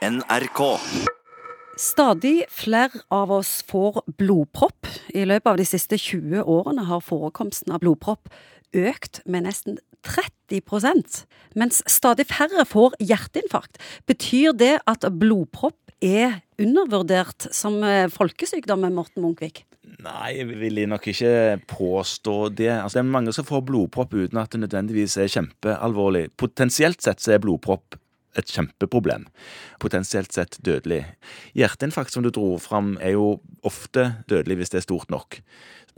NRK. Stadig flere av oss får blodpropp. I løpet av de siste 20 årene har forekomsten av blodpropp økt med nesten 30% mens stadig færre får hjerteinfarkt. Betyr det at blodpropp er undervurdert som eh, folkesykdom, Morten Munkvik? Nei, jeg vil nok ikke påstå det. Altså, det er mange som får blodpropp uten at det nødvendigvis er kjempealvorlig. Potensielt sett så er blodpropp et kjempeproblem. Potensielt sett dødelig. Hjerteinfarkt, som du dro fram, er jo ofte dødelig hvis det er stort nok.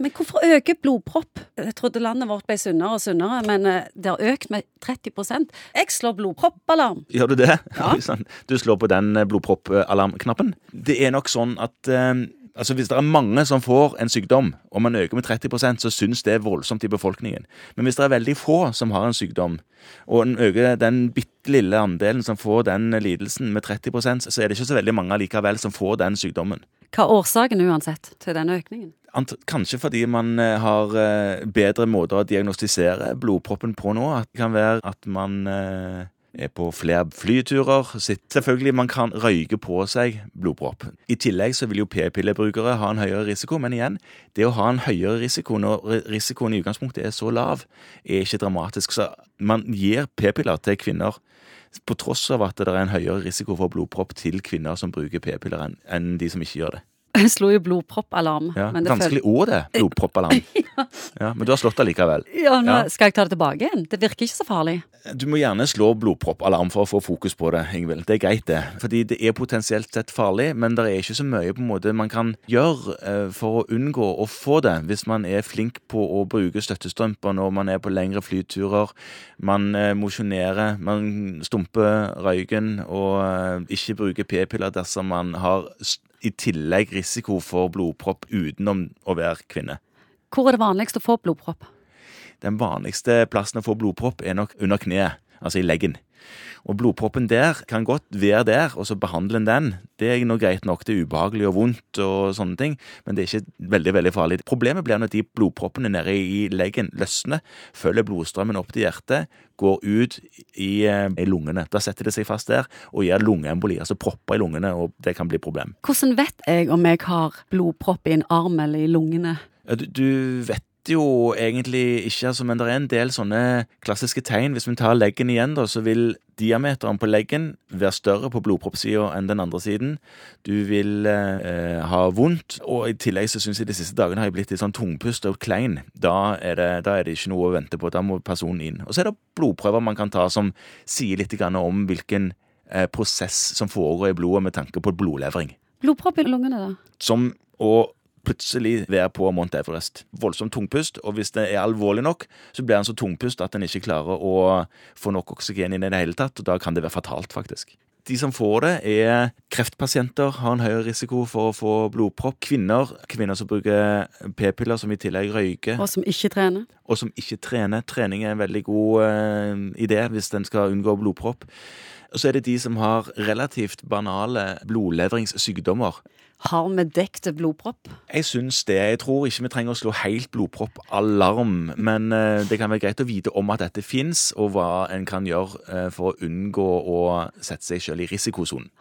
Men hvorfor øker blodpropp? Jeg trodde landet vårt ble sunnere og sunnere, men eh, det har økt med 30 Jeg slår blodproppalarm. Gjør du det? Ja. Sånn. Du slår på den eh, blodproppalarmknappen. Det er nok sånn at eh, altså Hvis det er mange som får en sykdom, og man øker med 30% så syns det er voldsomt i befolkningen. Men hvis det er veldig få som har en sykdom, og en øker den bitte lille andelen som får den lidelsen med 30% så er det ikke så veldig mange likevel som får den sykdommen. Hva er årsaken uansett til denne økningen? Ant- Kanskje fordi man eh, har eh, bedre måter å diagnostisere blodproppen på nå. At det kan være at man eh, er på flere flyturer. Selvfølgelig, man kan røyke på seg blodpropp. I tillegg så vil jo p-pillebrukere ha en høyere risiko, men igjen, det å ha en høyere risiko når risikoen i utgangspunktet er så lav, er ikke dramatisk. Så man gir p-piller til kvinner på tross av at det er en høyere risiko for blodpropp til kvinner som bruker p-piller enn de som ikke gjør det. Jeg slo jo blodproppalarm. Ja, men det Vanskelig ord, det. Blodproppalarm. ja, men du har slått det likevel. Ja, nå Ja. Skal jeg ta det tilbake igjen? Det virker ikke så farlig. Du må gjerne slå blodproppalarm for å få fokus på det, Ingvild. Det er greit, det. Fordi det er potensielt sett farlig, men det er ikke så mye på en måte man kan gjøre eh, for å unngå å få det, hvis man er flink på å bruke støttestrømper når man er på lengre flyturer, man eh, mosjonerer, man stumper røyken og eh, ikke bruker p-piller dersom man har i tillegg risiko for blodpropp utenom å være kvinne. Hvor er det vanligst å få blodpropp? Den vanligste plassen å få blodpropp er nok under kneet, altså i leggen. Og blodproppen der kan godt være der, og så behandler en den. Det er nå greit nok, det er ubehagelig og vondt og sånne ting, men det er ikke veldig veldig farlig. Problemet blir når de blodproppene nede i leggen løsner, følger blodstrømmen opp til hjertet, går ut i, eh, i lungene. Da setter det seg fast der og gir lungeemboli, altså propper i lungene, og det kan bli problem. Hvordan vet jeg om jeg har blodpropp i en arm eller i lungene? Du, du vet jo egentlig ikke, altså, men det er en del sånne klassiske tegn. Hvis vi tar leggen igjen, da, så vil diameteren på leggen være større på blodproppsida enn den andre siden. Du vil eh, ha vondt, og i tillegg så syns jeg de siste dagene har jeg blitt litt sånn tungpust og klein. Da er, det, da er det ikke noe å vente på, da må personen inn. Og så er det blodprøver man kan ta som sier litt om hvilken eh, prosess som foregår i blodet med tanke på blodlevring. Blodpropp i lungene, da? Som å plutselig være på Mount Everest. Voldsomt tungpust, og hvis det er alvorlig nok, så blir han så tungpust at han ikke klarer å få nok oksygen inn i det hele tatt, og da kan det være fatalt, faktisk. De som får det, er kreftpasienter, har en høyere risiko for å få blodpropp. Kvinner, kvinner som bruker p-piller, som i tillegg røyker, Og som ikke trener? og som ikke trener. Trening er en veldig god uh, idé hvis en skal unngå blodpropp. Og så er det de som har relativt banale blodleveringssykdommer. Har vi dekket blodpropp? Jeg syns det. Jeg tror ikke vi trenger å slå helt blodproppalarm, men eh, det kan være greit å vite om at dette fins, og hva en kan gjøre eh, for å unngå å sette seg selv i risikosonen.